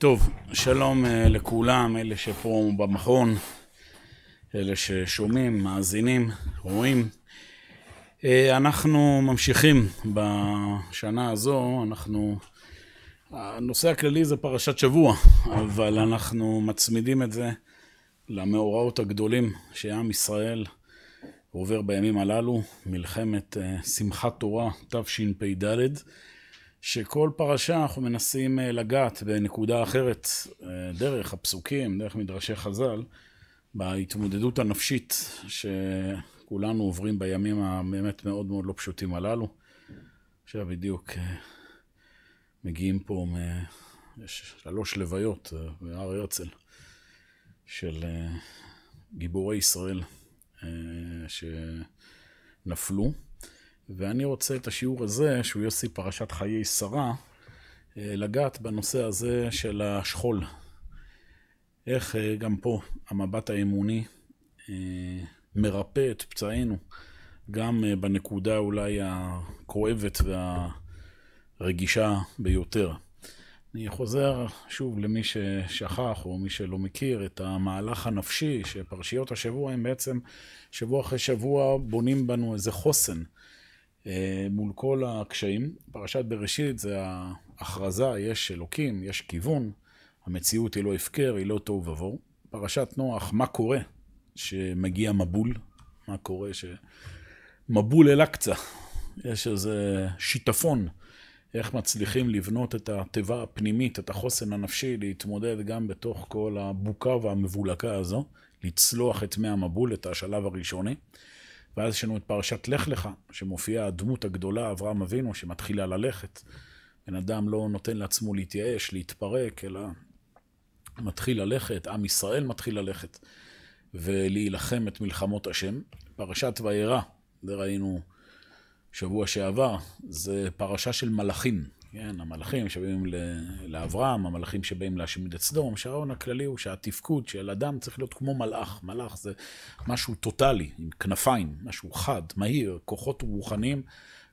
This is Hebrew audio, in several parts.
טוב, שלום אה, לכולם, אלה שפה במכון, אלה ששומעים, מאזינים, רואים. אה, אנחנו ממשיכים בשנה הזו, אנחנו... הנושא הכללי זה פרשת שבוע, אבל אנחנו מצמידים את זה למאורעות הגדולים שעם ישראל עובר בימים הללו, מלחמת אה, שמחת תורה תשפ"ד. שכל פרשה אנחנו מנסים אה, לגעת בנקודה אחרת, אה, דרך הפסוקים, דרך מדרשי חז"ל, בהתמודדות הנפשית שכולנו עוברים בימים הבאמת מאוד מאוד לא פשוטים הללו. עכשיו בדיוק אה, מגיעים פה שלוש לוויות בהר הרצל של גיבורי ישראל שנפלו. ואני רוצה את השיעור הזה, שהוא יוסי פרשת חיי שרה, אה, לגעת בנושא הזה של השכול. איך אה, גם פה המבט האמוני אה, מרפא את פצעינו, גם בנקודה אולי הכואבת והרגישה ביותר. אני חוזר שוב למי ששכח או מי שלא מכיר את המהלך הנפשי שפרשיות השבוע הם בעצם שבוע אחרי שבוע בונים בנו איזה חוסן. אה, מול כל הקשיים. פרשת בראשית זה ההכרזה, יש אלוקים, יש כיוון, המציאות היא לא הפקר, היא לא תוהו ובוהו. פרשת נוח, מה קורה שמגיע מבול? מה קורה שמבול אל-אקצא? יש איזה שיטפון, איך מצליחים לבנות את התיבה הפנימית, את החוסן הנפשי, להתמודד גם בתוך כל הבוקה והמבולקה הזו, לצלוח את מי המבול, את השלב הראשוני. ואז יש לנו את פרשת לך לך, שמופיעה הדמות הגדולה, אברהם אבינו, שמתחילה ללכת. בן אדם לא נותן לעצמו להתייאש, להתפרק, אלא מתחיל ללכת, עם ישראל מתחיל ללכת, ולהילחם את מלחמות השם. פרשת וירא, זה ראינו שבוע שעבר, זה פרשה של מלאכים. כן, המלאכים שבאים לאברהם, המלאכים שבאים להשמיד את סדום, שהרעיון הכללי הוא שהתפקוד של אדם צריך להיות כמו מלאך. מלאך זה משהו טוטאלי, עם כנפיים, משהו חד, מהיר, כוחות רוחניים,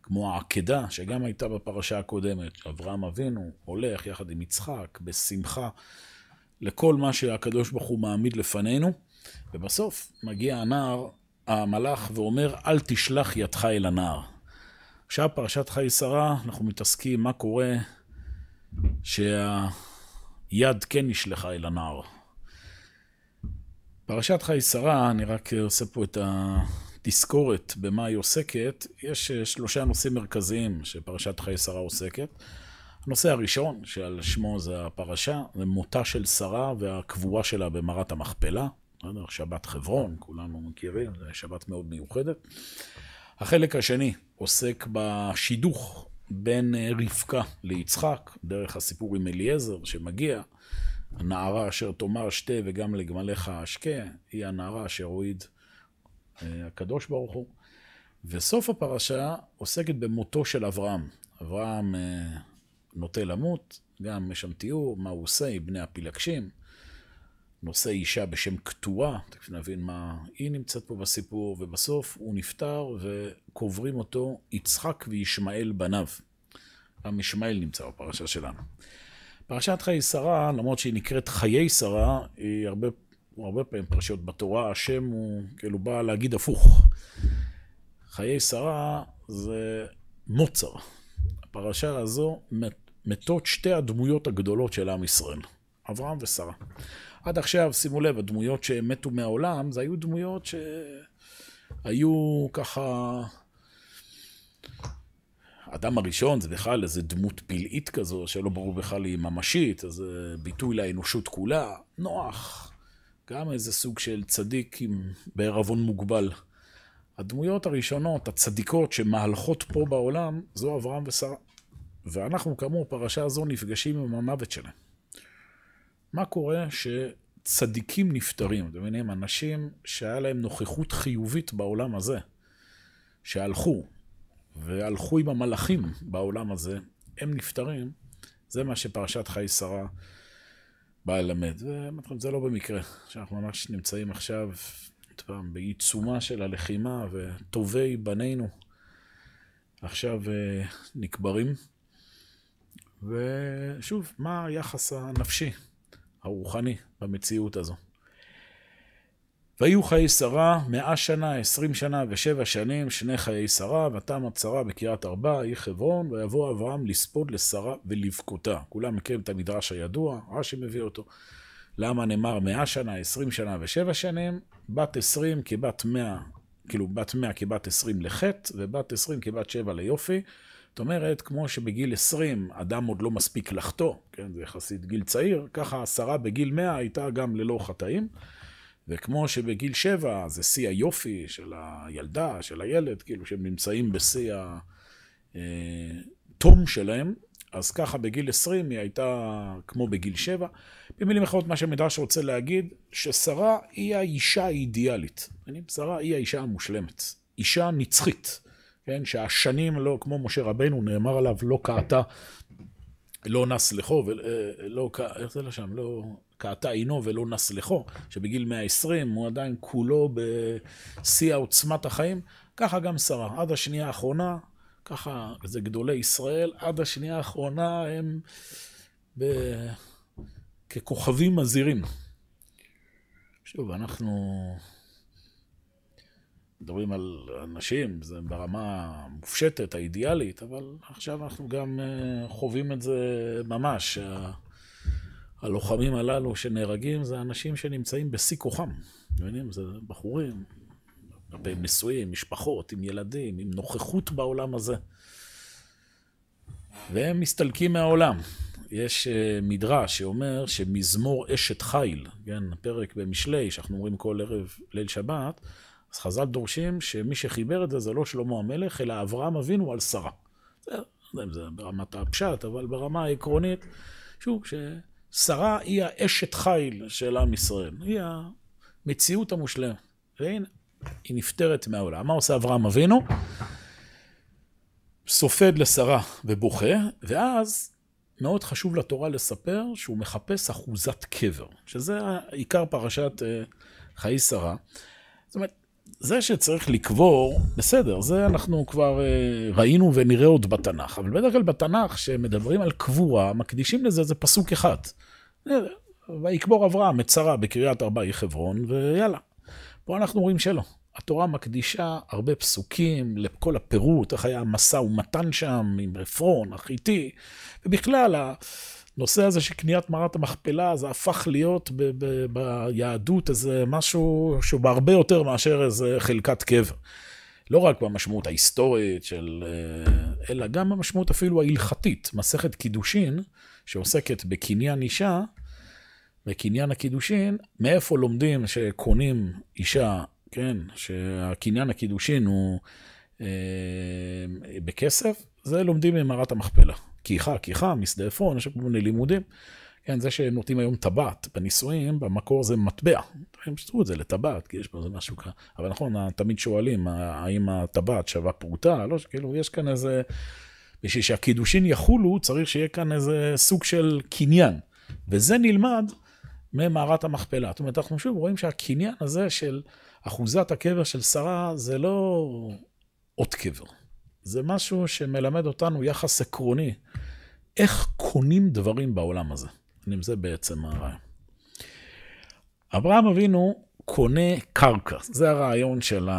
כמו העקדה, שגם הייתה בפרשה הקודמת. אברהם אבינו הולך יחד עם יצחק, בשמחה, לכל מה שהקדוש ברוך הוא מעמיד לפנינו, ובסוף מגיע הנער, המלאך, ואומר, אל תשלח ידך אל הנער. עכשיו פרשת חיי שרה, אנחנו מתעסקים מה קורה שהיד כן נשלחה אל הנער. פרשת חיי שרה, אני רק עושה פה את התזכורת במה היא עוסקת. יש שלושה נושאים מרכזיים שפרשת חיי שרה עוסקת. הנושא הראשון, שעל שמו זה הפרשה, זה מותה של שרה והקבורה שלה במערת המכפלה. שבת חברון, כולנו מכירים, זו שבת מאוד מיוחדת. החלק השני עוסק בשידוך בין אה, רבקה ליצחק, דרך הסיפור עם אליעזר שמגיע, הנערה אשר תאמר שתה וגם לגמליך אשקה, היא הנערה אשר הועיד אה, הקדוש ברוך הוא. וסוף הפרשה עוסקת במותו של אברהם. אברהם אה, נוטה למות, גם יש שם תיאור מה הוא עושה עם בני הפילגשים. נושא אישה בשם קטועה, תכף נבין מה היא נמצאת פה בסיפור, ובסוף הוא נפטר וקוברים אותו יצחק וישמעאל בניו. גם ישמעאל נמצא בפרשה שלנו. פרשת חיי שרה, למרות שהיא נקראת חיי שרה, היא הרבה, הרבה פעמים פרשיות בתורה, השם הוא כאילו בא להגיד הפוך. חיי שרה זה מוצר. הפרשה הזו מתות שתי הדמויות הגדולות של עם ישראל, אברהם ושרה. עד עכשיו, שימו לב, הדמויות שמתו מהעולם, זה היו דמויות שהיו ככה... האדם הראשון זה בכלל איזה דמות פלאית כזו, שלא ברור בכלל היא ממשית, איזה ביטוי לאנושות כולה. נוח, גם איזה סוג של צדיק עם בערבון מוגבל. הדמויות הראשונות, הצדיקות שמהלכות פה בעולם, זו אברהם ושרה. ואנחנו, כאמור, פרשה הזו נפגשים עם המוות שלהם. מה קורה שצדיקים נפטרים? אתם מבינים? אנשים שהיה להם נוכחות חיובית בעולם הזה, שהלכו, והלכו עם המלאכים בעולם הזה, הם נפטרים, זה מה שפרשת חיי שרה באה ללמד. זה לא במקרה, שאנחנו ממש נמצאים עכשיו פעם, בעיצומה של הלחימה, וטובי בנינו עכשיו אה, נקברים. ושוב, מה היחס הנפשי, הרוחני, במציאות הזו? והיו חיי שרה מאה שנה, עשרים שנה ושבע שנים, שני חיי שרה, ותמת שרה בקריית ארבע, היא חברון, ויבוא אברהם לספוד לשרה ולבכותה. כולם מכירים את המדרש הידוע, רש"י מביא אותו. למה נאמר מאה שנה, עשרים שנה ושבע שנים? בת עשרים כבת מאה, כאילו בת מאה כבת עשרים לחטא, ובת עשרים כבת שבע ליופי. זאת אומרת, כמו שבגיל עשרים אדם עוד לא מספיק לחטוא, כן, זה יחסית גיל צעיר, ככה השרה בגיל מאה הייתה גם ללא חטאים. וכמו שבגיל שבע זה שיא היופי של הילדה, של הילד, כאילו שהם נמצאים בשיא התום שלהם, אז ככה בגיל עשרים היא הייתה כמו בגיל שבע. במילים אחרות, מה שהמדרש רוצה להגיד, ששרה היא האישה האידיאלית. שרה היא האישה המושלמת. אישה נצחית, כן? שהשנים לא, כמו משה רבנו, נאמר עליו, לא קעתה, לא נס לכו, ולא, איך זה לשם? לא... קעתה עינו ולא נס לכו, שבגיל 120 הוא עדיין כולו בשיא עוצמת החיים, ככה גם שרה. עד השנייה האחרונה, ככה, זה גדולי ישראל, עד השנייה האחרונה הם ב... ככוכבים מזהירים. שוב, אנחנו מדברים על אנשים, זה ברמה המופשטת, האידיאלית, אבל עכשיו אנחנו גם אה, חווים את זה ממש. הלוחמים הללו שנהרגים זה אנשים שנמצאים בשיא כוחם. מבינים? זה בחורים, הרבה נשואים, משפחות, עם ילדים, עם נוכחות בעולם הזה. והם מסתלקים מהעולם. יש uh, מדרש שאומר שמזמור אשת חיל, כן, פרק במשלי, שאנחנו אומרים כל ערב ליל שבת, אז חז"ל דורשים שמי שחיבר את זה זה לא שלמה המלך, אלא אברהם אבינו על שרה. זה, לא יודע אם זה ברמת הפשט, אבל ברמה העקרונית, שוב, ש... שרה היא האשת חיל של עם ישראל. היא המציאות המושלמת. והנה, היא נפטרת מהעולם. מה עושה אברהם אבינו? סופד לשרה ובוכה, ואז מאוד חשוב לתורה לספר שהוא מחפש אחוזת קבר, שזה עיקר פרשת אה, חיי שרה. זאת אומרת, זה שצריך לקבור, בסדר, זה אנחנו כבר אה, ראינו ונראה עוד בתנ"ך, אבל בדרך כלל בתנ"ך, כשמדברים על קבורה, מקדישים לזה, זה פסוק אחד. ויקבור אברהם את שרה בקריית ארבעי חברון, ויאללה. פה אנחנו רואים שלא. התורה מקדישה הרבה פסוקים לכל הפירוט, איך היה המשא ומתן שם עם רפרון, החיתי, ובכלל, הנושא הזה של קניית מערת המכפלה, זה הפך להיות ב- ב- ביהדות איזה משהו שהוא בהרבה יותר מאשר איזה חלקת קבר. לא רק במשמעות ההיסטורית של... אה, אלא גם במשמעות אפילו ההלכתית. מסכת קידושין, שעוסקת בקניין אישה, בקניין הקידושין, מאיפה לומדים שקונים אישה, כן, שהקניין הקידושין הוא אה, בכסף, זה לומדים ממערת המכפלה. כיחה, כיחה, משדה עפרון, יש כל מיני לימודים. כן, זה שנותנים היום טבעת בנישואים, במקור זה מטבע. הם שתו את זה לטבעת, כי יש פה איזה משהו ככה. אבל נכון, תמיד שואלים, האם הטבעת שווה פרוטה? לא, כאילו, יש כאן איזה... בשביל שהקידושין יחולו, צריך שיהיה כאן איזה סוג של קניין. וזה נלמד ממערת המכפלה. זאת אומרת, אנחנו שוב רואים שהקניין הזה של אחוזת הקבר של שרה, זה לא עוד קבר. זה משהו שמלמד אותנו יחס עקרוני. איך קונים דברים בעולם הזה. אם זה בעצם הרעיון. אברהם אבינו קונה קרקע, זה הרעיון של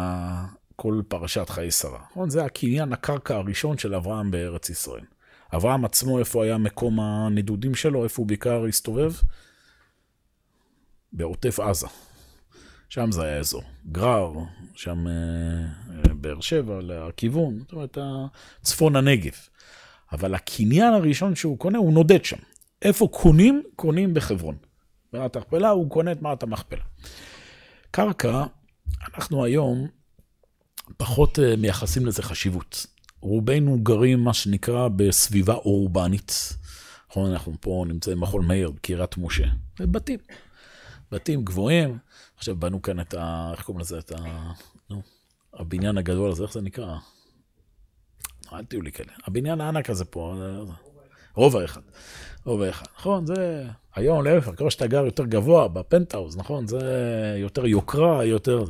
כל פרשת חיי שרה. נכון? זה הקניין הקרקע הראשון של אברהם בארץ ישראל. אברהם עצמו, איפה היה מקום הנדודים שלו, איפה הוא בעיקר הסתובב? בעוטף עזה. שם זה היה אזור. גרר, שם אה, אה, באר שבע, לכיוון, זאת אומרת, צפון הנגב. אבל הקניין הראשון שהוא קונה, הוא נודד שם. איפה קונים? קונים בחברון. מערת המכפלה, הוא קונה את מערת המכפלה. קרקע, אנחנו היום פחות אה, מייחסים לזה חשיבות. רובנו גרים, מה שנקרא, בסביבה אורבנית. נכון, אנחנו פה נמצאים במחול מאיר, בקריית משה. בתים. בתים גבוהים. עכשיו בנו כאן את ה... איך קוראים לזה? את ה... נו, הבניין הגדול הזה, איך זה נקרא? אל תהיו לי כאלה. הבניין הענק הזה פה, רובע אחד. רובע אחד. נכון, זה... היום להפך, ככל שאתה גר יותר גבוה בפנטהאוז, נכון? זה יותר יוקרה, יותר...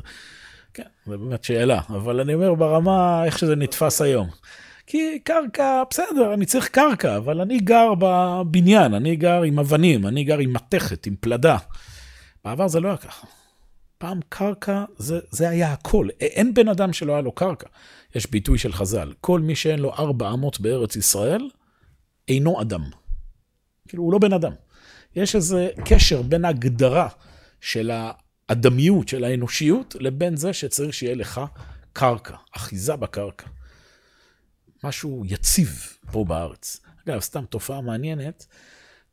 כן, זו באמת שאלה. אבל אני אומר ברמה, איך שזה נתפס היום. כי קרקע, בסדר, אני צריך קרקע, אבל אני גר בבניין, אני גר עם אבנים, אני גר עם מתכת, עם פלדה. בעבר זה לא היה ככה. פעם קרקע זה, זה היה הכל. אין בן אדם שלא היה לו קרקע. יש ביטוי של חז"ל, כל מי שאין לו ארבע אמות בארץ ישראל, אינו אדם. כאילו, הוא לא בן אדם. יש איזה קשר בין ההגדרה של האדמיות, של האנושיות, לבין זה שצריך שיהיה לך קרקע, אחיזה בקרקע. משהו יציב פה בארץ. אגב, סתם תופעה מעניינת,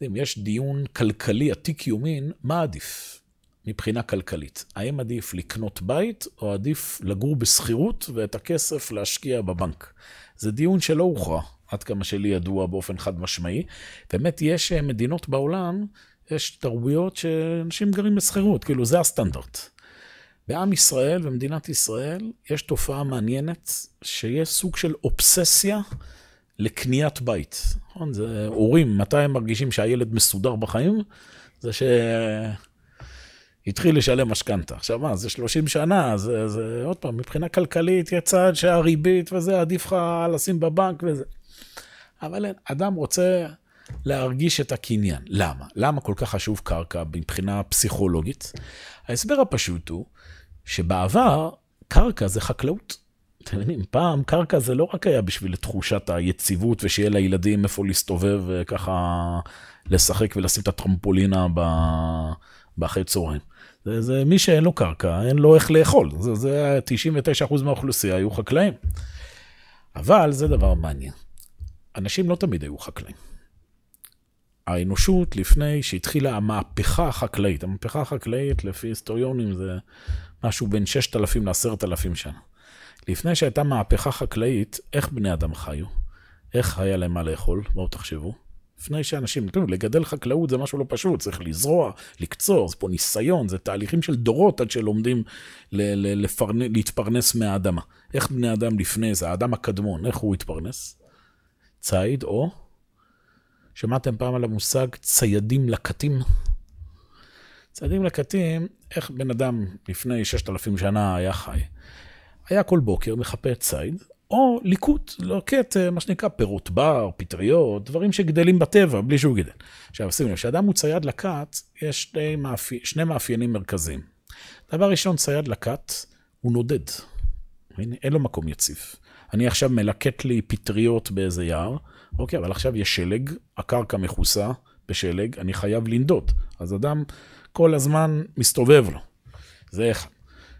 אם יש דיון כלכלי עתיק יומין, מה עדיף מבחינה כלכלית? האם עדיף לקנות בית, או עדיף לגור בשכירות ואת הכסף להשקיע בבנק? זה דיון שלא הוכרע, עד כמה שלי ידוע באופן חד משמעי. באמת, יש אה, מדינות בעולם, יש תרבויות שאנשים גרים בשכירות, כאילו זה הסטנדרט. בעם ישראל, במדינת ישראל, יש תופעה מעניינת, שיש סוג של אובססיה לקניית בית. נכון? זה הורים, מתי הם מרגישים שהילד מסודר בחיים? זה שהתחיל לשלם משכנתה. עכשיו מה, זה 30 שנה, זה, זה עוד פעם, מבחינה כלכלית יצא שהריבית וזה, עדיף לך לשים בבנק וזה. אבל אין, אדם רוצה להרגיש את הקניין. למה? למה כל כך חשוב קרקע מבחינה פסיכולוגית? ההסבר הפשוט הוא שבעבר קרקע זה חקלאות. אתם מבינים, פעם קרקע זה לא רק היה בשביל תחושת היציבות ושיהיה לילדים איפה להסתובב וככה לשחק ולשים את הטרמפולינה באחרי צהריים. זה, זה מי שאין לו קרקע, אין לו איך לאכול. זה, זה 99% מהאוכלוסייה היו חקלאים. אבל זה דבר מעניין. אנשים לא תמיד היו חקלאים. האנושות, לפני שהתחילה המהפכה החקלאית, המהפכה החקלאית, לפי היסטוריונים, זה משהו בין 6,000 ל-10,000 שנה. לפני שהייתה מהפכה חקלאית, איך בני אדם חיו? איך היה להם מה לאכול? בואו תחשבו. לפני שאנשים, תראו, לגדל חקלאות זה משהו לא פשוט, צריך לזרוע, לקצור, זה פה ניסיון, זה תהליכים של דורות עד שלומדים ל- ל- לפרנ... להתפרנס מהאדמה. איך בני אדם לפני זה, האדם הקדמון, איך הוא התפרנס? ציד או שמעתם פעם על המושג ציידים לקטים? ציידים לקטים, איך בן אדם לפני 6,000 שנה היה חי? היה כל בוקר מחפה ציד, או ליקוט, לוקט מה שנקרא פירות בר, פטריות, דברים שגדלים בטבע בלי שהוא גידל. עכשיו שימו לב, כשאדם הוא צייד לקט, יש שני, מאפי, שני מאפיינים מרכזיים. דבר ראשון, צייד לקט הוא נודד. אין לו מקום יציב. אני עכשיו מלקט לי פטריות באיזה יער, אוקיי, אבל עכשיו יש שלג, הקרקע מכוסה בשלג, אני חייב לנדוד. אז אדם כל הזמן מסתובב לו. זה אחד.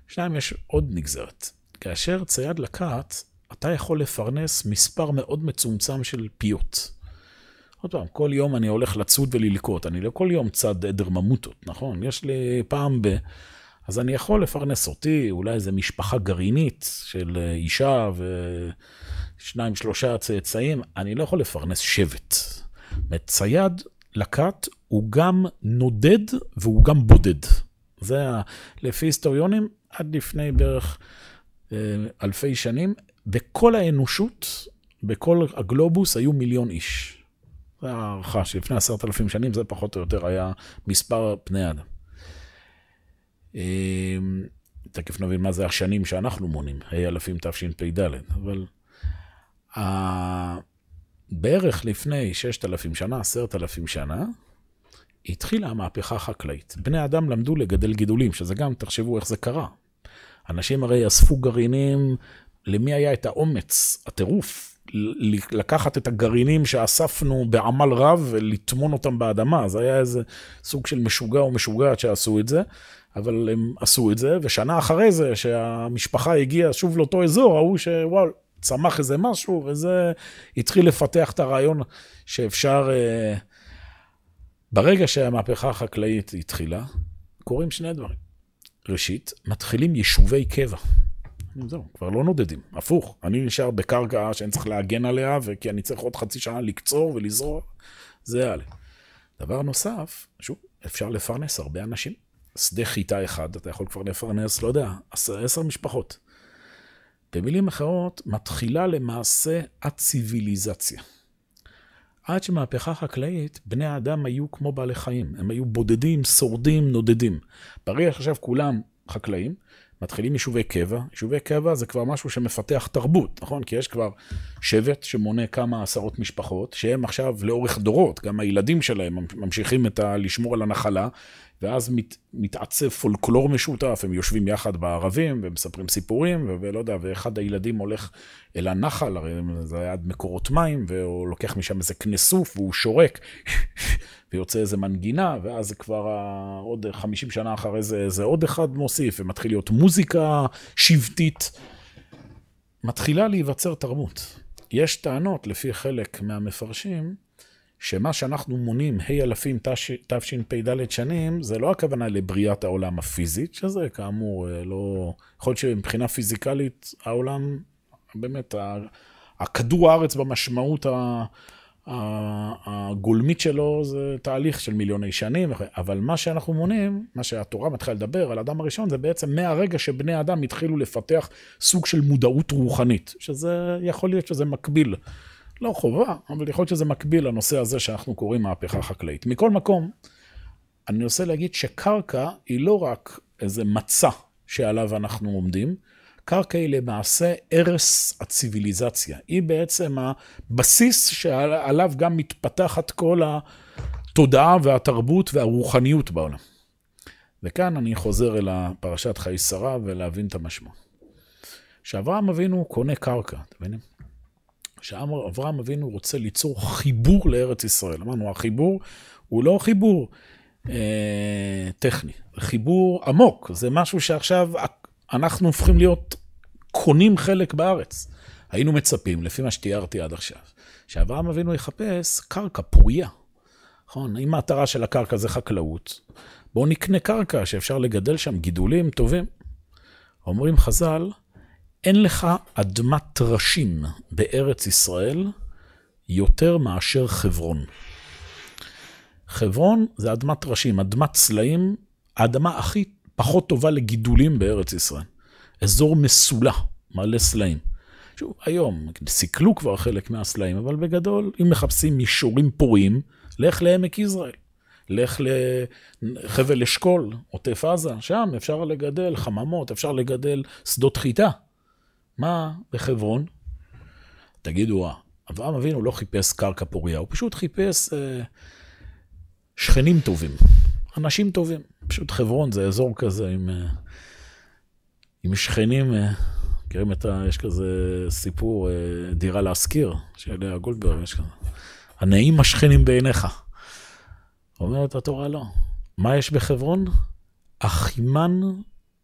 שניים, יש עוד נגזרת. כאשר צייד לקט, אתה יכול לפרנס מספר מאוד מצומצם של פיות. עוד פעם, כל יום אני הולך לצוד וללקוט, אני לא כל יום צד עדר ממוטות, נכון? יש לי פעם ב... אז אני יכול לפרנס אותי, אולי איזה משפחה גרעינית של אישה ושניים, שלושה צאצאים, אני לא יכול לפרנס שבט. צייד לקט הוא גם נודד והוא גם בודד. זה ה... לפי היסטוריונים, עד לפני בערך אלפי שנים, בכל האנושות, בכל הגלובוס, היו מיליון איש. זו הערכה שלפני עשרת אלפים שנים, זה פחות או יותר היה מספר פני אדם. אמ, תכף נבין מה זה השנים שאנחנו מונים, ה' אלפים תשפ"ד, אבל בערך לפני 6,000 שנה, 10,000 שנה, התחילה המהפכה החקלאית. בני אדם למדו לגדל גידולים, שזה גם, תחשבו איך זה קרה. אנשים הרי אספו גרעינים, למי היה את האומץ, הטירוף, לקחת את הגרעינים שאספנו בעמל רב ולטמון אותם באדמה. זה היה איזה סוג של משוגע או משוגעת שעשו את זה. אבל הם עשו את זה, ושנה אחרי זה, שהמשפחה הגיעה שוב לאותו אזור, ראו שוואל, צמח איזה משהו, וזה התחיל לפתח את הרעיון שאפשר... אה, ברגע שהמהפכה החקלאית התחילה, קורים שני דברים. ראשית, מתחילים יישובי קבע. זהו, כבר לא נודדים, הפוך. אני נשאר בקרקע שאני צריך להגן עליה, וכי אני צריך עוד חצי שנה לקצור ולזרוע, זה יעלה. דבר נוסף, שוב, אפשר לפרנס הרבה אנשים. שדה חיטה אחד, אתה יכול כבר לפרנס, לא יודע, עשר, משפחות. במילים אחרות, מתחילה למעשה הציוויליזציה. עד שמהפכה חקלאית, בני האדם היו כמו בעלי חיים. הם היו בודדים, שורדים, נודדים. ברגע שעכשיו כולם חקלאים, מתחילים יישובי קבע. יישובי קבע זה כבר משהו שמפתח תרבות, נכון? כי יש כבר שבט שמונה כמה עשרות משפחות, שהם עכשיו לאורך דורות, גם הילדים שלהם ממשיכים את ה... לשמור על הנחלה, ואז מת, מתעצב פולקלור משותף, הם יושבים יחד בערבים ומספרים סיפורים, ולא יודע, ואחד הילדים הולך אל הנחל, הרי זה היה עד מקורות מים, והוא לוקח משם איזה כנסוף והוא שורק, ויוצא איזה מנגינה, ואז כבר עוד 50 שנה אחרי זה, זה עוד אחד מוסיף, ומתחיל להיות מוזיקה שבטית. מתחילה להיווצר תרבות. יש טענות, לפי חלק מהמפרשים, שמה שאנחנו מונים ה' אלפים תשפ"ד שנים, זה לא הכוונה לבריאת העולם הפיזית, שזה כאמור אה, לא... יכול להיות שמבחינה פיזיקלית העולם, באמת, הכדור הארץ במשמעות הגולמית שלו זה תהליך של מיליוני שנים, אבל מה שאנחנו מונים, מה שהתורה מתחילה לדבר על האדם הראשון, זה בעצם מהרגע שבני האדם התחילו לפתח סוג של מודעות רוחנית, שזה יכול להיות שזה מקביל. לא חובה, אבל יכול להיות שזה מקביל לנושא הזה שאנחנו קוראים מהפכה חקלאית. מכל מקום, אני רוצה להגיד שקרקע היא לא רק איזה מצע שעליו אנחנו עומדים, קרקע היא למעשה ערש הציוויליזציה. היא בעצם הבסיס שעליו גם מתפתחת כל התודעה והתרבות והרוחניות בעולם. וכאן אני חוזר אל פרשת חיי שרה ולהבין את המשמעות. כשאברהם אבינו קונה קרקע, אתם מבינים? שאברהם אבינו רוצה ליצור חיבור לארץ ישראל. אמרנו, החיבור הוא לא חיבור אה, טכני, חיבור עמוק. זה משהו שעכשיו אנחנו הופכים להיות קונים חלק בארץ. היינו מצפים, לפי מה שתיארתי עד עכשיו, שאברהם אבינו יחפש קרקע פורייה. נכון? אם המטרה של הקרקע זה חקלאות, בואו נקנה קרקע שאפשר לגדל שם גידולים טובים. אומרים חז"ל, אין לך אדמת טרשים בארץ ישראל יותר מאשר חברון. חברון זה אדמת טרשים, אדמת סלעים, האדמה הכי פחות טובה לגידולים בארץ ישראל. אזור מסולה, מלא סלעים. שוב, היום סיכלו כבר חלק מהסלעים, אבל בגדול, אם מחפשים מישורים פוריים, לך לעמק יזרעאל. לך לחבל אשכול, עוטף עזה, שם אפשר לגדל חממות, אפשר לגדל שדות חיטה. מה בחברון? תגידו, אברהם אבינו לא חיפש קרקע פוריה, הוא פשוט חיפש אה, שכנים טובים, אנשים טובים. פשוט חברון זה אזור כזה עם, אה, עם שכנים, אה, מכירים את ה... יש כזה סיפור, אה, דירה להשכיר, של לאה גולדברג, יש כזה. הנעים השכנים בעיניך. אומרת התורה לא. מה יש בחברון? אחימן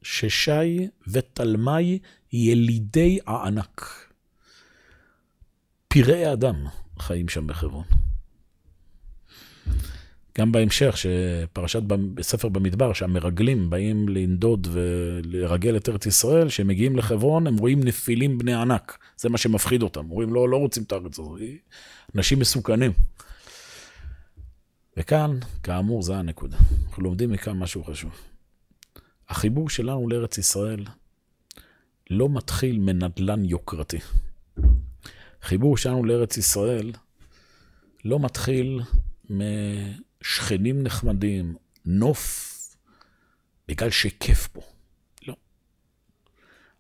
ששי ותלמי ילידי הענק. פראי אדם חיים שם בחברון. גם בהמשך, שפרשת בספר במדבר, שהמרגלים באים לנדוד ולרגל את ארץ ישראל, כשהם מגיעים לחברון, הם רואים נפילים בני ענק. זה מה שמפחיד אותם. אומרים, לא, לא רוצים את הארץ הזאת, אנשים מסוכנים. וכאן, כאמור, זו הנקודה. אנחנו לומדים מכאן משהו חשוב. החיבור שלנו לארץ ישראל לא מתחיל מנדלן יוקרתי. חיבור שלנו לארץ ישראל לא מתחיל משכנים נחמדים, נוף, בגלל שכיף פה. לא.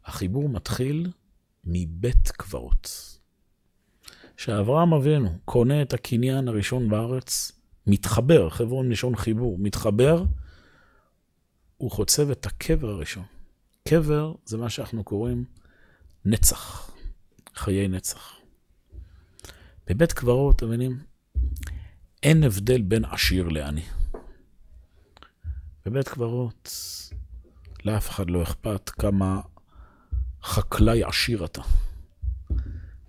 החיבור מתחיל מבית קברות. כשאברהם אבינו קונה את הקניין הראשון בארץ, מתחבר, חברון מלשון חיבור, מתחבר, הוא חוצב את הקבר הראשון. קבר זה מה שאנחנו קוראים נצח, חיי נצח. בבית קברות, אתם מבינים, אין הבדל בין עשיר לעני. בבית קברות, לאף אחד לא אכפת כמה חקלאי עשיר אתה.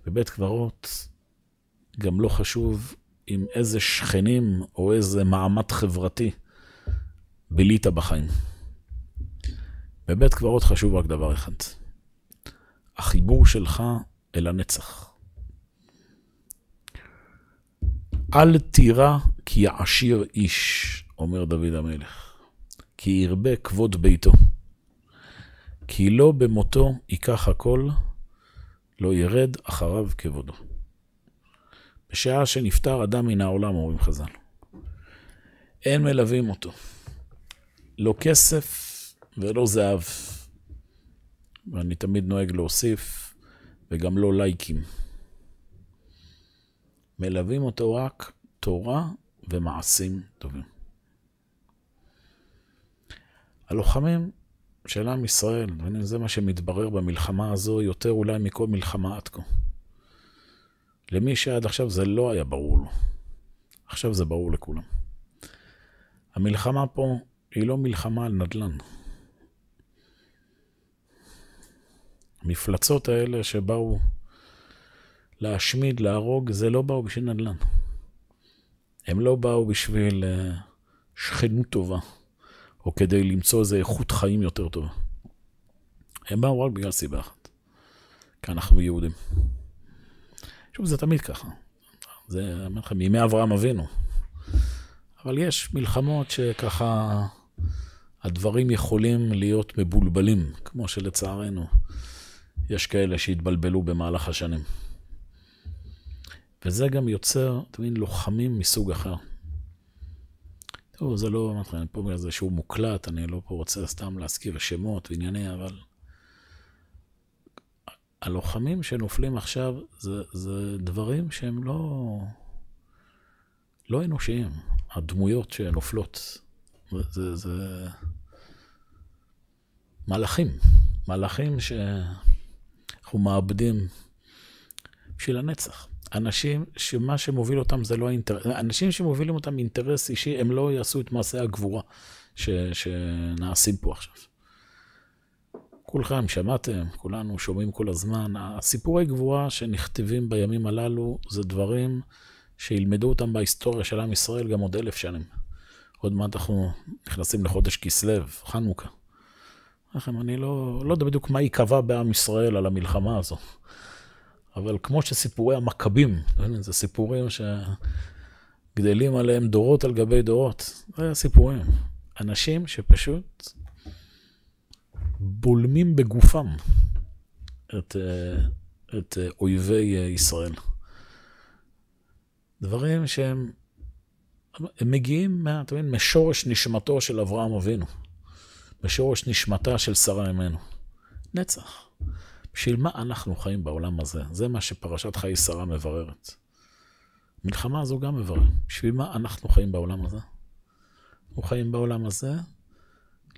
בבית קברות, גם לא חשוב עם איזה שכנים או איזה מעמד חברתי בילית בחיים. בבית קברות חשוב רק דבר אחד, החיבור שלך אל הנצח. אל תירא כי יעשיר איש, אומר דוד המלך, כי ירבה כבוד ביתו. כי לא במותו ייקח הכל, לא ירד אחריו כבודו. בשעה שנפטר אדם מן העולם, אומרים חז"ל, אין מלווים אותו. לא כסף ולא זהב. ואני תמיד נוהג להוסיף, וגם לא לייקים. מלווים אותו רק תורה ומעשים טובים. הלוחמים של עם ישראל, זה מה שמתברר במלחמה הזו יותר אולי מכל מלחמה עד כה. למי שעד עכשיו זה לא היה ברור לו. עכשיו זה ברור לכולם. המלחמה פה היא לא מלחמה על נדל"ן. המפלצות האלה שבאו להשמיד, להרוג, זה לא באו בשביל נדל"ן. הם לא באו בשביל אה, שכנות טובה, או כדי למצוא איזו איכות חיים יותר טובה. הם באו רק בגלל סיבה אחת, כי אנחנו יהודים. שוב, זה תמיד ככה. זה, אני אומר לכם, מימי אברהם אבינו. אבל יש מלחמות שככה הדברים יכולים להיות מבולבלים, כמו שלצערנו יש כאלה שהתבלבלו במהלך השנים. וזה גם יוצר, אתה מבין, לוחמים מסוג אחר. טוב, זה לא, אני פה איזשהו מוקלט, אני לא פה רוצה סתם להזכיר שמות וענייני, אבל הלוחמים שנופלים עכשיו זה, זה דברים שהם לא, לא אנושיים. הדמויות שנופלות, זה, זה מלאכים, מלאכים שאנחנו מאבדים בשביל הנצח. אנשים שמה שמוביל אותם זה לא האינטרס, אנשים שמובילים אותם אינטרס אישי, הם לא יעשו את מעשי הגבורה ש, שנעשים פה עכשיו. כולכם שמעתם, כולנו שומעים כל הזמן, הסיפורי גבורה שנכתבים בימים הללו זה דברים שילמדו אותם בהיסטוריה של עם ישראל גם עוד אלף שנים. עוד מעט אנחנו נכנסים לחודש כסלו, חנוכה. לכם, אני לא, לא יודע בדיוק מה ייקבע בעם ישראל על המלחמה הזו. אבל כמו שסיפורי המכבים, זה סיפורים שגדלים עליהם דורות על גבי דורות, זה הסיפורים. אנשים שפשוט בולמים בגופם את, את אויבי ישראל. דברים שהם הם מגיעים מה, אתה מבין, משורש נשמתו של אברהם אבינו, משורש נשמתה של שרה אמנו. נצח. בשביל מה אנחנו חיים בעולם הזה? זה מה שפרשת חיי שרה מבררת. המלחמה הזו גם מבררת. בשביל מה אנחנו חיים בעולם הזה? אנחנו חיים בעולם הזה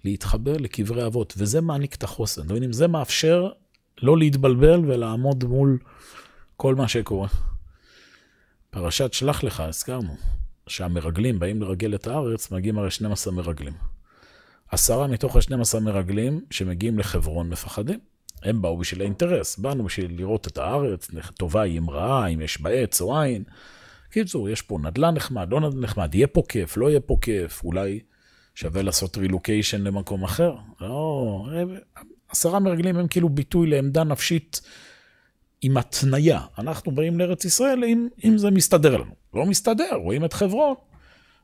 להתחבר לקברי אבות, וזה מעניק את החוסן. אתם מבינים? זה מאפשר לא להתבלבל ולעמוד מול כל מה שקורה. פרשת שלח לך, הזכרנו, שהמרגלים באים לרגל את הארץ, מגיעים הרי 12 מרגלים. עשרה מתוך ה-12 מרגלים שמגיעים לחברון מפחדים. הם באו בשביל האינטרס, באנו בשביל לראות את הארץ, טובה היא עם רעה, אם יש בה עץ או עין. קיצור, יש פה נדל"ן נחמד, לא נדל"ן נחמד, יהיה פה כיף, לא יהיה פה כיף, אולי שווה לעשות רילוקיישן למקום אחר. לא, עשרה מרגלים הם כאילו ביטוי לעמדה נפשית עם התניה. אנחנו באים לארץ ישראל אם, אם זה מסתדר לנו. לא מסתדר, רואים את חברון,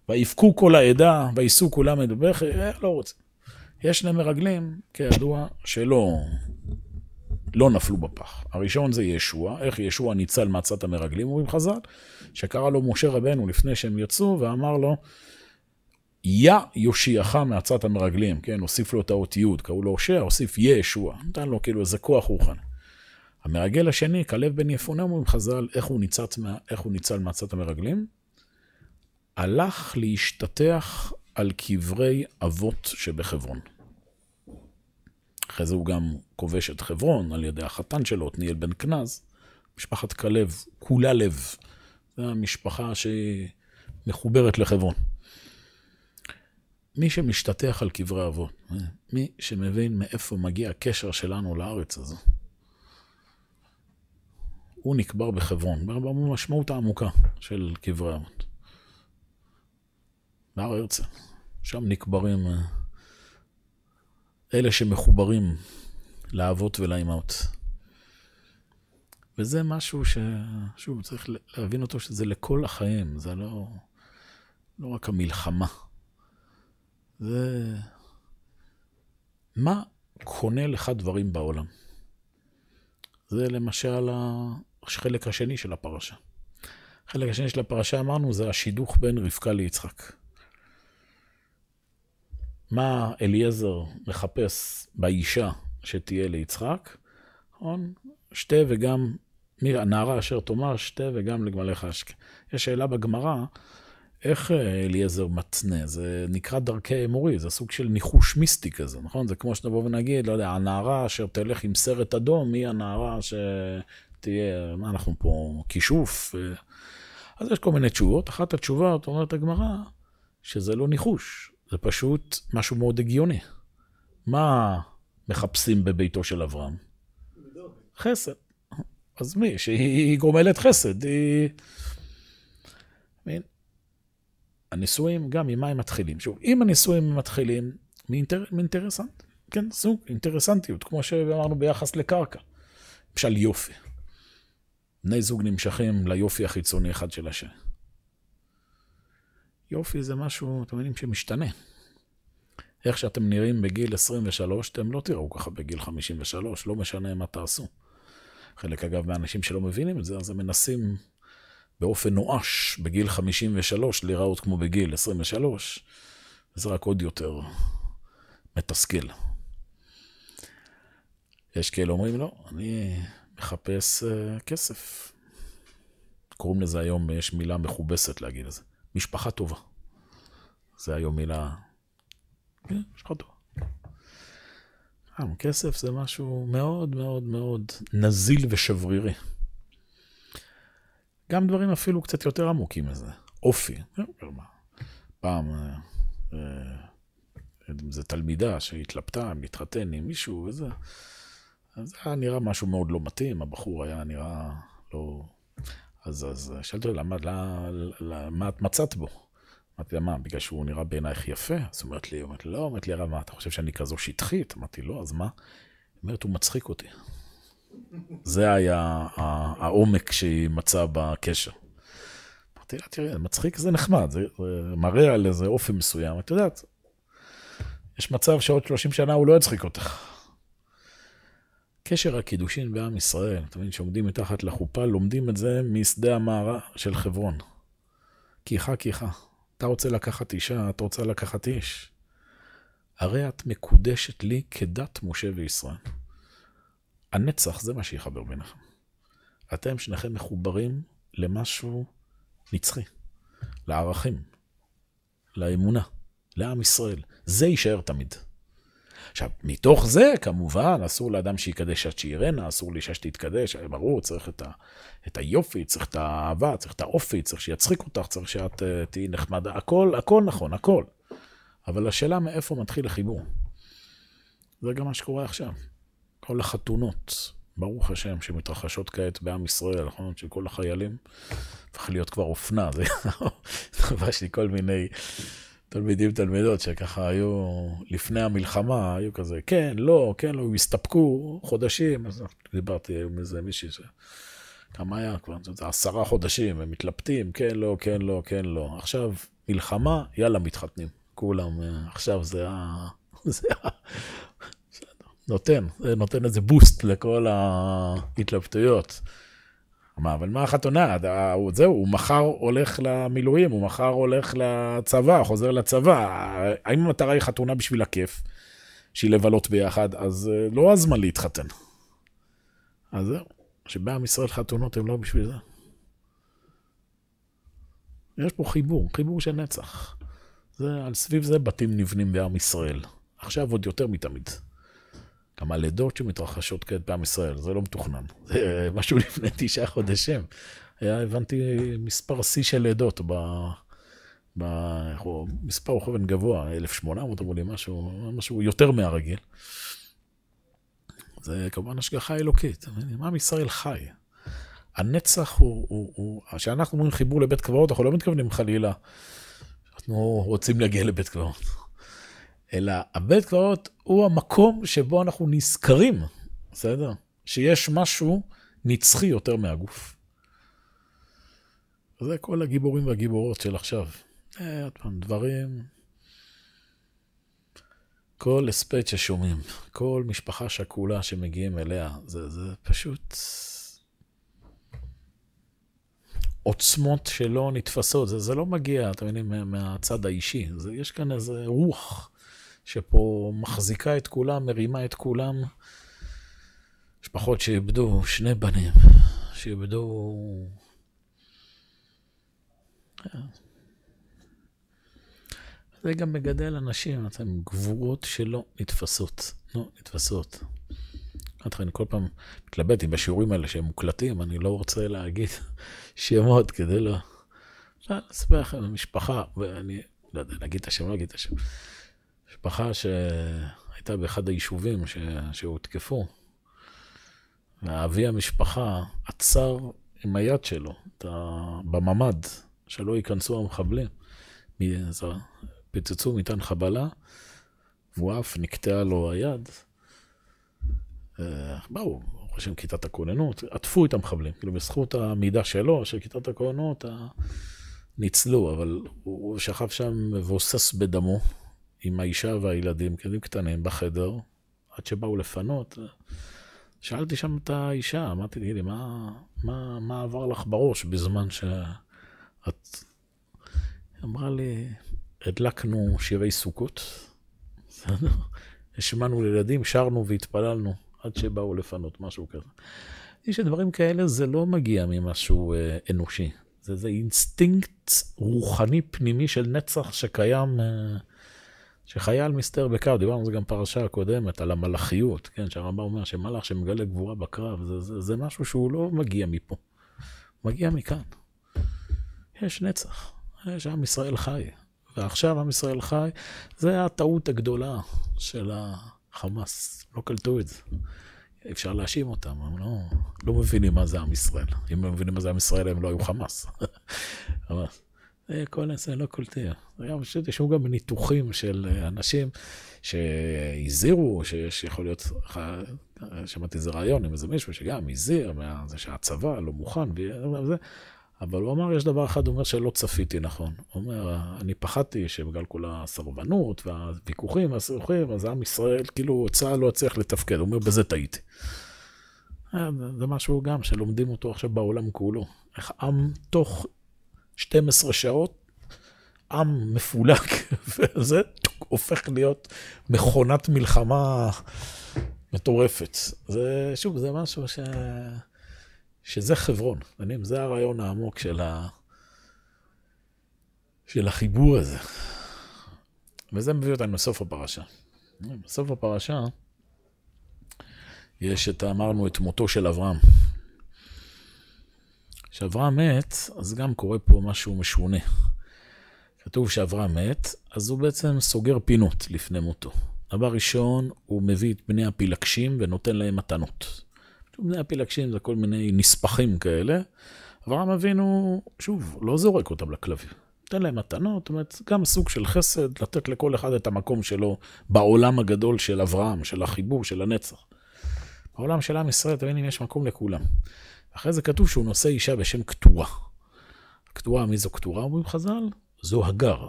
ויבכו כל העדה, ויישאו כולם את בכי, אה, לא רוצה. יש שני מרגלים, כידוע, שלא לא נפלו בפח. הראשון זה ישוע, איך ישוע ניצל מעצת המרגלים, אומרים חז"ל, שקרא לו משה רבנו לפני שהם יצאו, ואמר לו, יא יושיעך מעצת המרגלים, כן, הוסיף לו את האות י', קראו לו הושע, הוסיף ישוע, נתן לו כאילו איזה כוח רוחני. המרגל השני, כלב בן יפונה, אומרים חז"ל, איך הוא, ניצל, איך הוא ניצל מעצת המרגלים? הלך להשתטח על קברי אבות שבחברון. אחרי זה הוא גם כובש את חברון על ידי החתן שלו, עתניאל בן כנז. משפחת כלב, כולה לב. זו המשפחה שהיא מחוברת לחברון. מי שמשתטח על קברי אבות, מי שמבין מאיפה מגיע הקשר שלנו לארץ הזו, הוא נקבר בחברון, במשמעות העמוקה של קברי אבות. בהר הרצל, שם נקברים אה, אלה שמחוברים לאבות ולאימהות. וזה משהו ששוב, צריך להבין אותו שזה לכל החיים, זה לא, לא רק המלחמה. זה... מה קונה לך דברים בעולם? זה למשל החלק השני של הפרשה. החלק השני של הפרשה אמרנו זה השידוך בין רבקה ליצחק. מה אליעזר מחפש באישה שתהיה ליצחק, נכון? שתה וגם, הנערה אשר תאמר, שתה וגם לגמליך אשקה. יש שאלה בגמרא, איך אה, אליעזר מתנה? זה נקרא דרכי אמורי, זה סוג של ניחוש מיסטי כזה, נכון? זה כמו שנבוא ונגיד, לא יודע, הנערה אשר תלך עם סרט אדום, היא הנערה שתהיה, מה אנחנו פה, כישוף? אה, אז יש כל מיני תשובות. אחת התשובות, אומרת הגמרא, שזה לא ניחוש, זה פשוט משהו מאוד הגיוני. מה מחפשים בביתו של אברהם? חסד. אז מי? שהיא גומלת חסד, היא... הנישואים, גם ממה הם מתחילים. שוב, אם הנישואים מתחילים מאינטר... מאינטרסנט, כן, סוג, אינטרסנטיות, כמו שאמרנו ביחס לקרקע. למשל יופי. בני זוג נמשכים ליופי החיצוני אחד של השני. יופי זה משהו, אתם מבינים, שמשתנה. איך שאתם נראים בגיל 23, אתם לא תראו ככה בגיל 53, לא משנה מה תעשו. חלק, אגב, מהאנשים שלא מבינים את זה, אז הם מנסים באופן נואש בגיל 53 להיראות כמו בגיל 23, וזה רק עוד יותר מתסכל. יש כאלה אומרים, לא, אני מחפש uh, כסף. קוראים לזה היום, יש מילה מכובסת להגיד את זה. משפחה טובה. זה היום מילה... כן, משפחה טובה. כסף זה משהו מאוד מאוד מאוד נזיל ושברירי. גם דברים אפילו קצת יותר עמוקים מזה. אופי. פעם איזה תלמידה שהתלבטה, מתחתן עם מישהו וזה, אז זה היה נראה משהו מאוד לא מתאים, הבחור היה נראה לא... אז, אז שאלתי אותה, למה, מה את מצאת בו? אמרתי לה, מה, בגלל שהוא נראה בעינייך יפה? אז אומרת לי, אומרת לא, אומרת לי, מה, אתה חושב שאני כזו שטחית? אמרתי, לא, אז מה? היא אומרת, הוא מצחיק אותי. זה היה העומק שהיא מצאה בקשר. אמרתי לה, תראה, מצחיק זה נחמד, זה, זה מראה על איזה אופי מסוים. את יודעת, יש מצב שעוד 30 שנה הוא לא יצחיק אותך. קשר הקידושין בעם ישראל, אתה מבין, שעומדים מתחת לחופה, לומדים את זה משדה המערה של חברון. כיחה כיחה. אתה רוצה לקחת אישה, את רוצה לקחת איש. הרי את מקודשת לי כדת משה וישראל. הנצח זה מה שיחבר ביניכם. אתם שניכם מחוברים למשהו נצחי, לערכים, לאמונה, לעם ישראל. זה יישאר תמיד. עכשיו, מתוך זה, כמובן, אסור לאדם שיקדש עד שירנה, אסור לאישה שתתקדש, ברור, צריך את, ה, את היופי, צריך את האהבה, צריך את האופי, צריך שיצחיק אותך, צריך שאת uh, תהיי נחמדה, הכל, הכל נכון, הכל. אבל השאלה מאיפה מתחיל החיבור. זה גם מה שקורה עכשיו. כל החתונות, ברוך השם, שמתרחשות כעת בעם ישראל, נכון? שכל החיילים הפך להיות כבר אופנה, זה לי כל מיני תלמידים, תלמידות, שככה היו, לפני המלחמה, היו כזה, כן, לא, כן, לא, הסתפקו חודשים, אז דיברתי עם איזה מישהי ש... כמה היה כבר? זה עשרה חודשים, הם מתלבטים, כן, לא, כן, לא, כן, לא. עכשיו, מלחמה, יאללה, מתחתנים. כולם, עכשיו זה ה... זה ה... נותן, זה נותן איזה בוסט לכל ההתלבטויות. מה, אבל מה החתונה? זהו, הוא מחר הולך למילואים, הוא מחר הולך לצבא, חוזר לצבא. האם המטרה היא חתונה בשביל הכיף, שהיא לבלות ביחד, אז אה, לא הזמן להתחתן. אז זהו, שבעם ישראל חתונות הם לא בשביל זה. יש פה חיבור, חיבור של נצח. זה, על סביב זה בתים נבנים בעם ישראל. עכשיו עוד יותר מתמיד. גם הלידות שמתרחשות כעת בעם ישראל, זה לא מתוכנן. זה משהו לפני תשעה חודשים. היה, הבנתי, מספר שיא של לידות ב... ב... מספר רוכבן גבוה, 1,800 אמרו לי, משהו, משהו יותר מהרגיל. זה כמובן השגחה אלוקית. עם ישראל חי. הנצח הוא, הוא, הוא, כשאנחנו אומרים חיבור לבית קברות, אנחנו לא מתכוונים חלילה, אנחנו רוצים להגיע לבית קברות. אלא הבית קברות הוא המקום שבו אנחנו נזכרים, בסדר? שיש משהו נצחי יותר מהגוף. זה כל הגיבורים והגיבורות של עכשיו. אה, עוד פעם, דברים... כל הספד ששומעים, כל משפחה שכולה שמגיעים אליה, זה, זה פשוט עוצמות שלא נתפסות. זה, זה לא מגיע, אתם מבינים, מהצד האישי. זה, יש כאן איזה רוח שפה מחזיקה את כולם, מרימה את כולם. משפחות שאיבדו שני בנים, שאיבדו... זה גם מגדל אנשים, אתם גבורות שלא נתפסות, לא נתפסות. אני כל פעם מתלבט עם השיעורים האלה שהם מוקלטים, אני לא רוצה להגיד שמות כדי לא... אפשר לספר לכם משפחה, ואני לא יודע, להגיד את השם, לא להגיד את השם. משפחה שהייתה באחד היישובים ש... שהותקפו, ואבי המשפחה עצר עם היד שלו ה... בממ"ד, שלא ייכנסו המחבלים. פיצצו מטען חבלה, והוא אף נקטעה לו היד. אה, באו, חושבים כיתת הכוננות, עטפו את המחבלים, כאילו בזכות המידע שלו, של כיתת הכוננות, ניצלו, אבל הוא שכב שם מבוסס בדמו, עם האישה והילדים, כלים קטנים, בחדר, עד שבאו לפנות. שאלתי שם את האישה, אמרתי, תגידי, מה, מה, מה עבר לך בראש בזמן שאת... אמרה לי, הדלקנו שירי סוכות, השמענו לילדים, שרנו והתפללנו עד שבאו לפנות, משהו כזה. יש דברים כאלה, זה לא מגיע ממשהו אה, אנושי. זה, זה אינסטינקט רוחני פנימי של נצח שקיים, אה, שחייל מסתער בקרב, דיברנו על זה גם פרשה הקודמת, על המלאכיות, כן, שהרמב"ם אומר שמלאך שמגלה גבורה בקרב, זה, זה, זה משהו שהוא לא מגיע מפה, מגיע מכאן. יש נצח, יש עם ישראל חי, ועכשיו עם ישראל חי, זה הטעות הגדולה של החמאס, לא קלטו את זה. אפשר להאשים אותם, הם לא, לא מבינים מה זה עם ישראל. אם הם מבינים מה זה עם ישראל, הם לא היו חמאס. אבל כל זה לא קולטים. פשוט יש גם ניתוחים של אנשים שהזהירו, שיש יכול להיות, שמעתי איזה רעיון עם איזה מישהו שגם הזהיר, זה שהצבא לא מוכן, וזה, אבל הוא אמר, יש דבר אחד, הוא אומר שלא צפיתי נכון. הוא אומר, אני פחדתי שבגלל כל הסרבנות והוויכוחים והסרוחים, אז עם ישראל, כאילו, צה"ל לא יצליח לתפקד. הוא אומר, בזה טעיתי. אה, זה משהו גם שלומדים אותו עכשיו בעולם כולו. איך עם תוך 12 שעות, עם מפולג, וזה הופך להיות מכונת מלחמה מטורפת. זה, שוב, זה משהו ש... שזה חברון. יודעים, זה הרעיון העמוק של, ה... של החיבור הזה. וזה מביא אותנו לסוף הפרשה. בסוף הפרשה יש את, אמרנו, את מותו של אברהם. כשאברהם מת, אז גם קורה פה משהו משונה. כתוב שאברהם מת, אז הוא בעצם סוגר פינות לפני מותו. דבר ראשון, הוא מביא את בני הפילגשים ונותן להם מתנות. בני הפילגשים זה כל מיני נספחים כאלה. אברהם אבינו, שוב, לא זורק אותם לכלבים. נותן להם מתנות, זאת אומרת, גם סוג של חסד, לתת לכל אחד את המקום שלו בעולם הגדול של אברהם, של החיבור, של הנצח. בעולם של עם ישראל, אם יש מקום לכולם. אחרי זה כתוב שהוא נושא אישה בשם קטורה. קטורה, מי זו קטורה, אומרים חז"ל? זו הגר.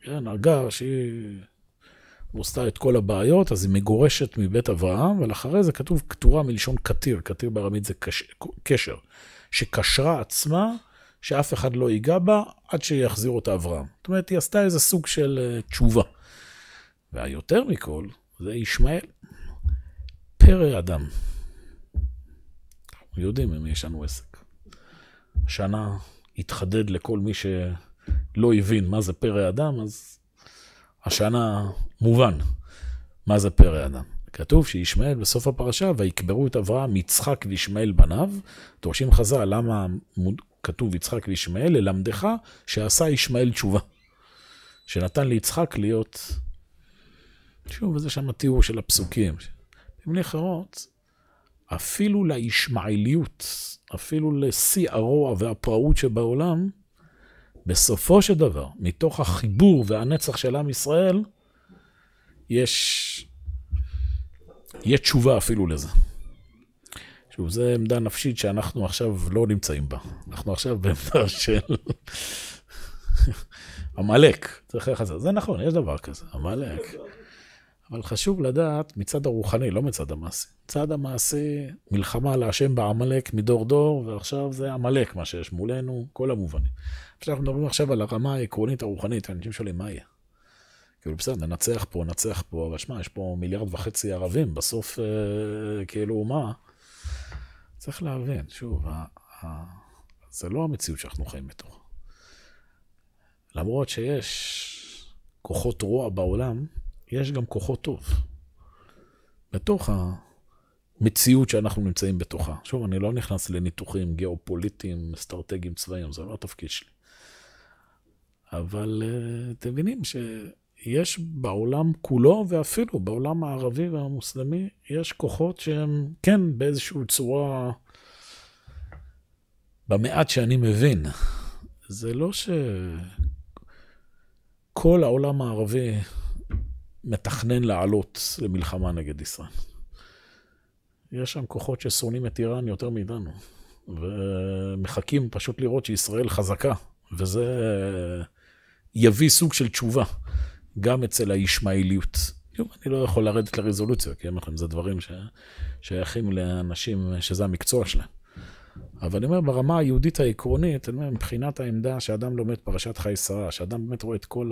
כן, הגר שהיא עושה את כל הבעיות, אז היא מגורשת מבית אברהם, ולאחרי זה כתוב כתורה מלשון קטיר, קטיר בארמית זה קש, קשר, שקשרה עצמה, שאף אחד לא ייגע בה עד שיחזיר אותה אברהם. זאת אומרת, היא עשתה איזה סוג של uh, תשובה. והיותר מכל, זה ישמעאל, פרא אדם. יודעים אם יש לנו עסק. השנה התחדד לכל מי שלא הבין מה זה פרא אדם, אז השנה מובן מה זה פרא אדם. כתוב שישמעאל בסוף הפרשה, ויקברו את אברהם, יצחק וישמעאל בניו. דורשים חז"ל, למה כתוב יצחק וישמעאל? ללמדך שעשה ישמעאל תשובה. שנתן ליצחק להיות... שוב, זה שם התיאור של הפסוקים. במילים אחרות, אפילו לישמעאליות, אפילו לשיא הרוע והפראות שבעולם, בסופו של דבר, מתוך החיבור והנצח של עם ישראל, יש, יש תשובה אפילו לזה. שוב, זו עמדה נפשית שאנחנו עכשיו לא נמצאים בה. אנחנו עכשיו בעמדה של עמלק. זה נכון, יש דבר כזה, עמלק. אבל חשוב לדעת מצד הרוחני, לא מצד המעשי. מצד המעשי, מלחמה להשם בעמלק מדור דור, ועכשיו זה עמלק, מה שיש מולנו, כל המובנים. עכשיו אנחנו מדברים עכשיו על הרמה העקרונית הרוחנית, ואנשים שואלים, מה יהיה? כאילו, בסדר, ננצח פה, ננצח פה, אבל שמע, יש פה מיליארד וחצי ערבים, בסוף, אה, כאילו, מה? צריך להבין, שוב, ה, ה, זה לא המציאות שאנחנו חיים בתוך. למרות שיש כוחות רוע בעולם, יש גם כוחות טוב. בתוך המציאות שאנחנו נמצאים בתוכה. שוב, אני לא נכנס לניתוחים גיאופוליטיים, אסטרטגיים, צבאיים, זה לא התפקיד שלי. אבל uh, אתם מבינים שיש בעולם כולו, ואפילו בעולם הערבי והמוסלמי, יש כוחות שהם כן באיזושהי צורה, במעט שאני מבין, זה לא שכל העולם הערבי מתכנן לעלות למלחמה נגד ישראל. יש שם כוחות ששונאים את איראן יותר מאיתנו, ומחכים פשוט לראות שישראל חזקה, וזה יביא סוג של תשובה, גם אצל הישמעאליות. אני לא יכול לרדת לרזולוציה, כי לכם, זה דברים ששייכים לאנשים שזה המקצוע שלהם. אבל אני אומר, ברמה היהודית העקרונית, אני אומר, מבחינת העמדה שאדם לומד פרשת חיי שרה, שאדם באמת רואה את כל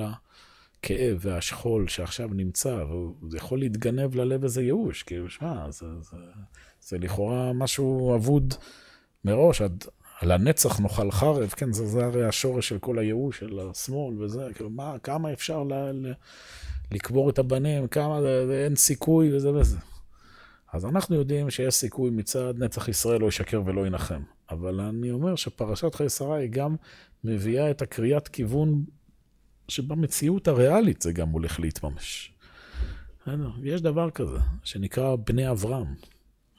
הכאב והשכול שעכשיו נמצא, והוא יכול להתגנב ללב איזה ייאוש, כאילו, שמע, זה, זה, זה לכאורה משהו אבוד מראש, עד, על הנצח נאכל חרב, כן, זה, זה הרי השורש של כל הייאוש של השמאל וזה, כאילו, מה, כמה אפשר ל, ל, לקבור את הבנים, כמה, אין סיכוי וזה וזה. אז אנחנו יודעים שיש סיכוי מצד נצח ישראל לא ישקר ולא ינחם. אבל אני אומר שפרשת חיי שרה היא גם מביאה את הקריאת כיוון שבמציאות הריאלית זה גם הולך להתממש. יש דבר כזה, שנקרא בני אברהם.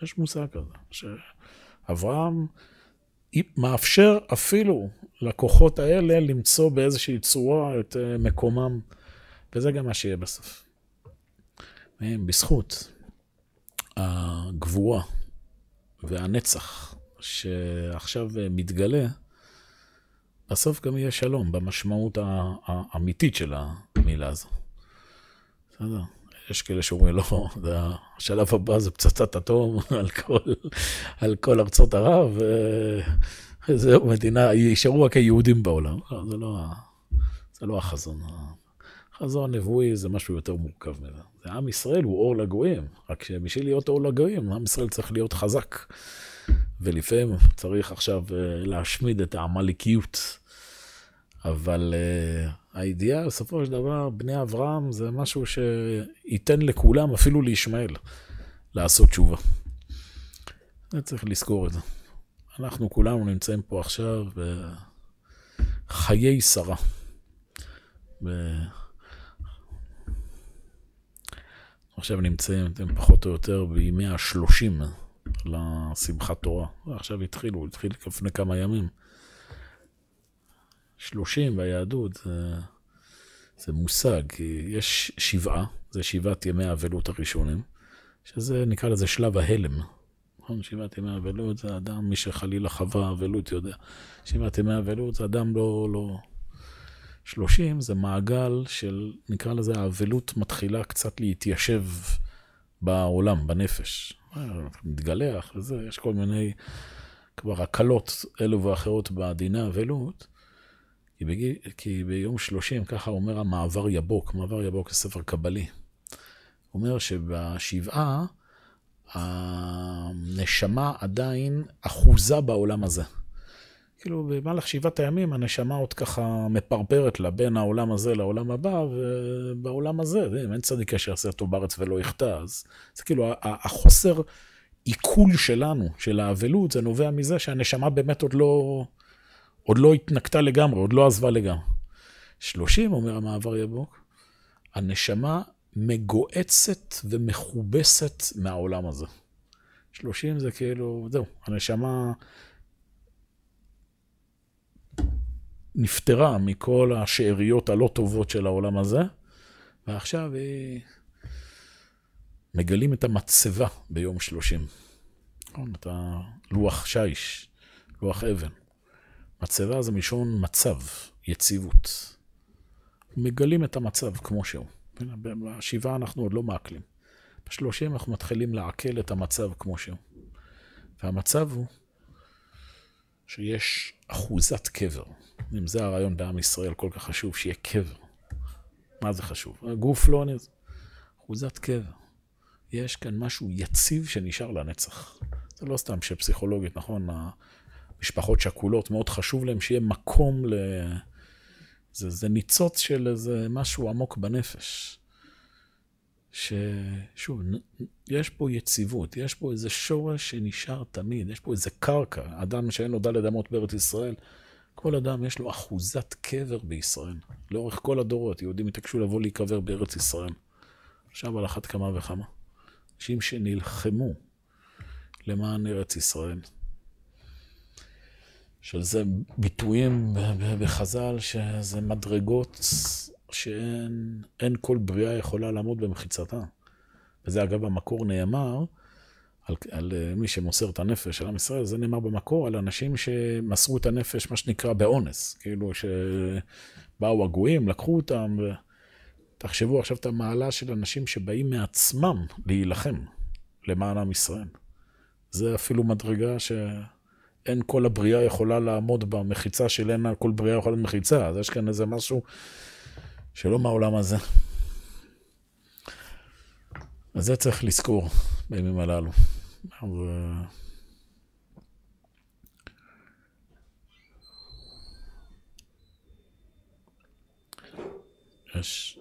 יש מושג כזה, שאברהם מאפשר אפילו לכוחות האלה למצוא באיזושהי צורה את אה, מקומם, וזה גם מה שיהיה בסוף. בזכות הגבורה והנצח שעכשיו אה, מתגלה, בסוף גם יהיה שלום, במשמעות האמיתית של המילה הזו. בסדר? יש כאלה שאומרים, לא, השלב הבא זה פצצת אטום על כל, על כל ארצות ערב, וזהו, מדינה, יישארו רק היהודים בעולם. לא, זה לא, זה לא החזון. החזון הנבואי זה משהו יותר מורכב מזה. זה עם ישראל הוא אור לגויים, רק שבשביל להיות אור לגויים, עם ישראל צריך להיות חזק. ולפעמים צריך עכשיו אה, להשמיד את העמלקיות. אבל uh, הידיעה, בסופו של דבר, בני אברהם זה משהו שייתן לכולם, אפילו לישמעאל, לעשות תשובה. זה צריך לזכור את זה. אנחנו כולנו נמצאים פה עכשיו בחיי שרה. ב... עכשיו נמצאים, אתם פחות או יותר בימי השלושים לשמחת תורה. עכשיו התחילו, התחיל לפני כמה ימים. שלושים ביהדות זה, זה מושג, יש שבעה, זה שבעת ימי האבלות הראשונים, שזה נקרא לזה שלב ההלם. נכון? שבעת ימי האבלות זה אדם, מי שחלילה חווה אבלות יודע. שבעת ימי האבלות זה אדם לא, לא... שלושים זה מעגל של, נקרא לזה, האבלות מתחילה קצת להתיישב בעולם, בנפש. מתגלח וזה, יש כל מיני כבר הקלות אלו ואחרות בדיני אבלות. כי, בגיל, כי ביום שלושים, ככה אומר המעבר יבוק, מעבר יבוק זה ספר קבלי. הוא אומר שבשבעה הנשמה עדיין אחוזה בעולם הזה. כאילו, במהלך שבעת הימים הנשמה עוד ככה מפרפרת לה בין העולם הזה לעולם הבא, ובעולם הזה, אין צדיק אשר יעשה אותו בארץ ולא יחטא, אז זה כאילו החוסר עיכול שלנו, של האבלות, זה נובע מזה שהנשמה באמת עוד לא, עוד לא התנקתה לגמרי, עוד לא עזבה לגמרי. שלושים, אומר המעבר יבוק, הנשמה מגועצת ומכובסת מהעולם הזה. שלושים זה כאילו, זהו, הנשמה נפטרה מכל השאריות הלא טובות של העולם הזה, ועכשיו היא... מגלים את המצבה ביום שלושים. נכון, את הלוח שיש, לוח אבן. מצבה זה מלשון מצב, יציבות. מגלים את המצב כמו שהוא. בשבעה אנחנו עוד לא מעכלים. בשלושים אנחנו מתחילים לעכל את המצב כמו שהוא. והמצב הוא שיש אחוזת קבר. אם זה הרעיון בעם ישראל כל כך חשוב, שיהיה קבר. מה זה חשוב? הגוף לא... אחוזת קבר. יש כאן משהו יציב שנשאר לנצח. זה לא סתם שפסיכולוגית, נכון? המשפחות שכולות, מאוד חשוב להם שיהיה מקום ל... זה, זה ניצוץ של איזה משהו עמוק בנפש. ששוב, יש פה יציבות, יש פה איזה שורש שנשאר תמיד, יש פה איזה קרקע. אדם שאין לו דלת אמות בארץ ישראל, כל אדם יש לו אחוזת קבר בישראל. לאורך כל הדורות, יהודים התעקשו לבוא להיקבר בארץ ישראל. עכשיו על אחת כמה וכמה. אנשים שנלחמו למען ארץ ישראל. של זה ביטויים בחז"ל, שזה מדרגות שאין כל בריאה יכולה לעמוד במחיצתה. וזה אגב במקור נאמר, על, על מי שמוסר את הנפש של עם ישראל, זה נאמר במקור על אנשים שמסרו את הנפש, מה שנקרא, באונס. כאילו שבאו הגויים, לקחו אותם, ו... תחשבו עכשיו את המעלה של אנשים שבאים מעצמם להילחם למען עם ישראל. זה אפילו מדרגה שאין כל הבריאה יכולה לעמוד במחיצה של אין כל בריאה יכולה לעמוד במחיצה, אז יש כאן איזה משהו שלא מהעולם הזה. אז זה צריך לזכור בימים הללו. ו... יש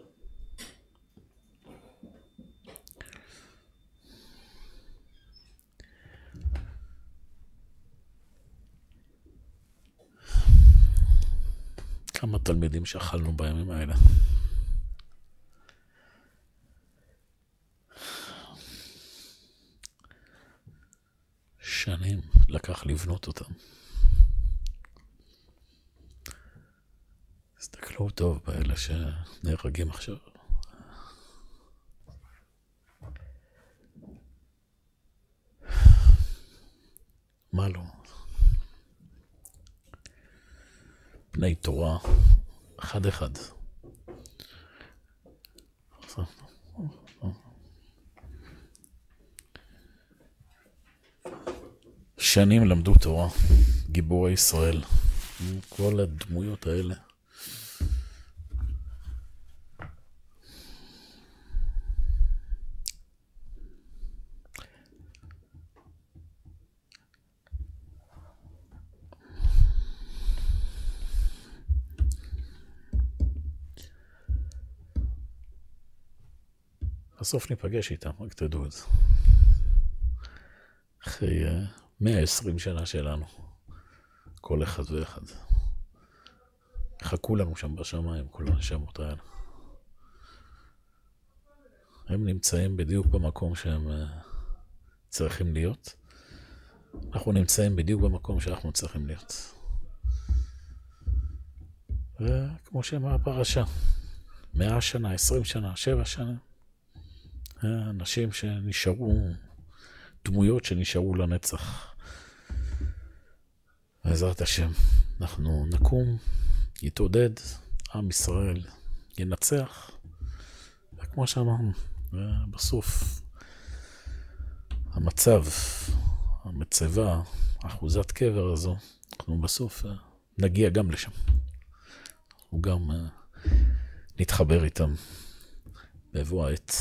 כמה תלמידים שאכלנו בימים האלה. שנים לקח לבנות אותם. תסתכלו טוב באלה שנהרגים עכשיו. מה לא? בני תורה, אחד-אחד. שנים למדו תורה, גיבורי ישראל, כל הדמויות האלה. בסוף ניפגש איתם, רק תדעו את זה. אחרי 120 אה, שנה שלנו, כל אחד ואחד. חכו לנו שם בשמיים, כל הנשמות האלה. הם נמצאים בדיוק במקום שהם אה, צריכים להיות. אנחנו נמצאים בדיוק במקום שאנחנו צריכים להיות. וכמו שאמרה הפרשה, מאה שנה, עשרים שנה, שבע שנה, אנשים שנשארו, דמויות שנשארו לנצח. בעזרת השם, אנחנו נקום, יתעודד, עם ישראל ינצח, וכמו שאמרנו, בסוף המצב, המצבה, אחוזת קבר הזו, אנחנו בסוף אה, נגיע גם לשם. אנחנו גם אה, נתחבר איתם בבוא העת.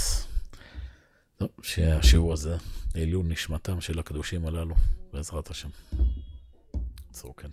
שהשיעור הזה לעילוי נשמתם של הקדושים הללו, בעזרת השם. צור כן.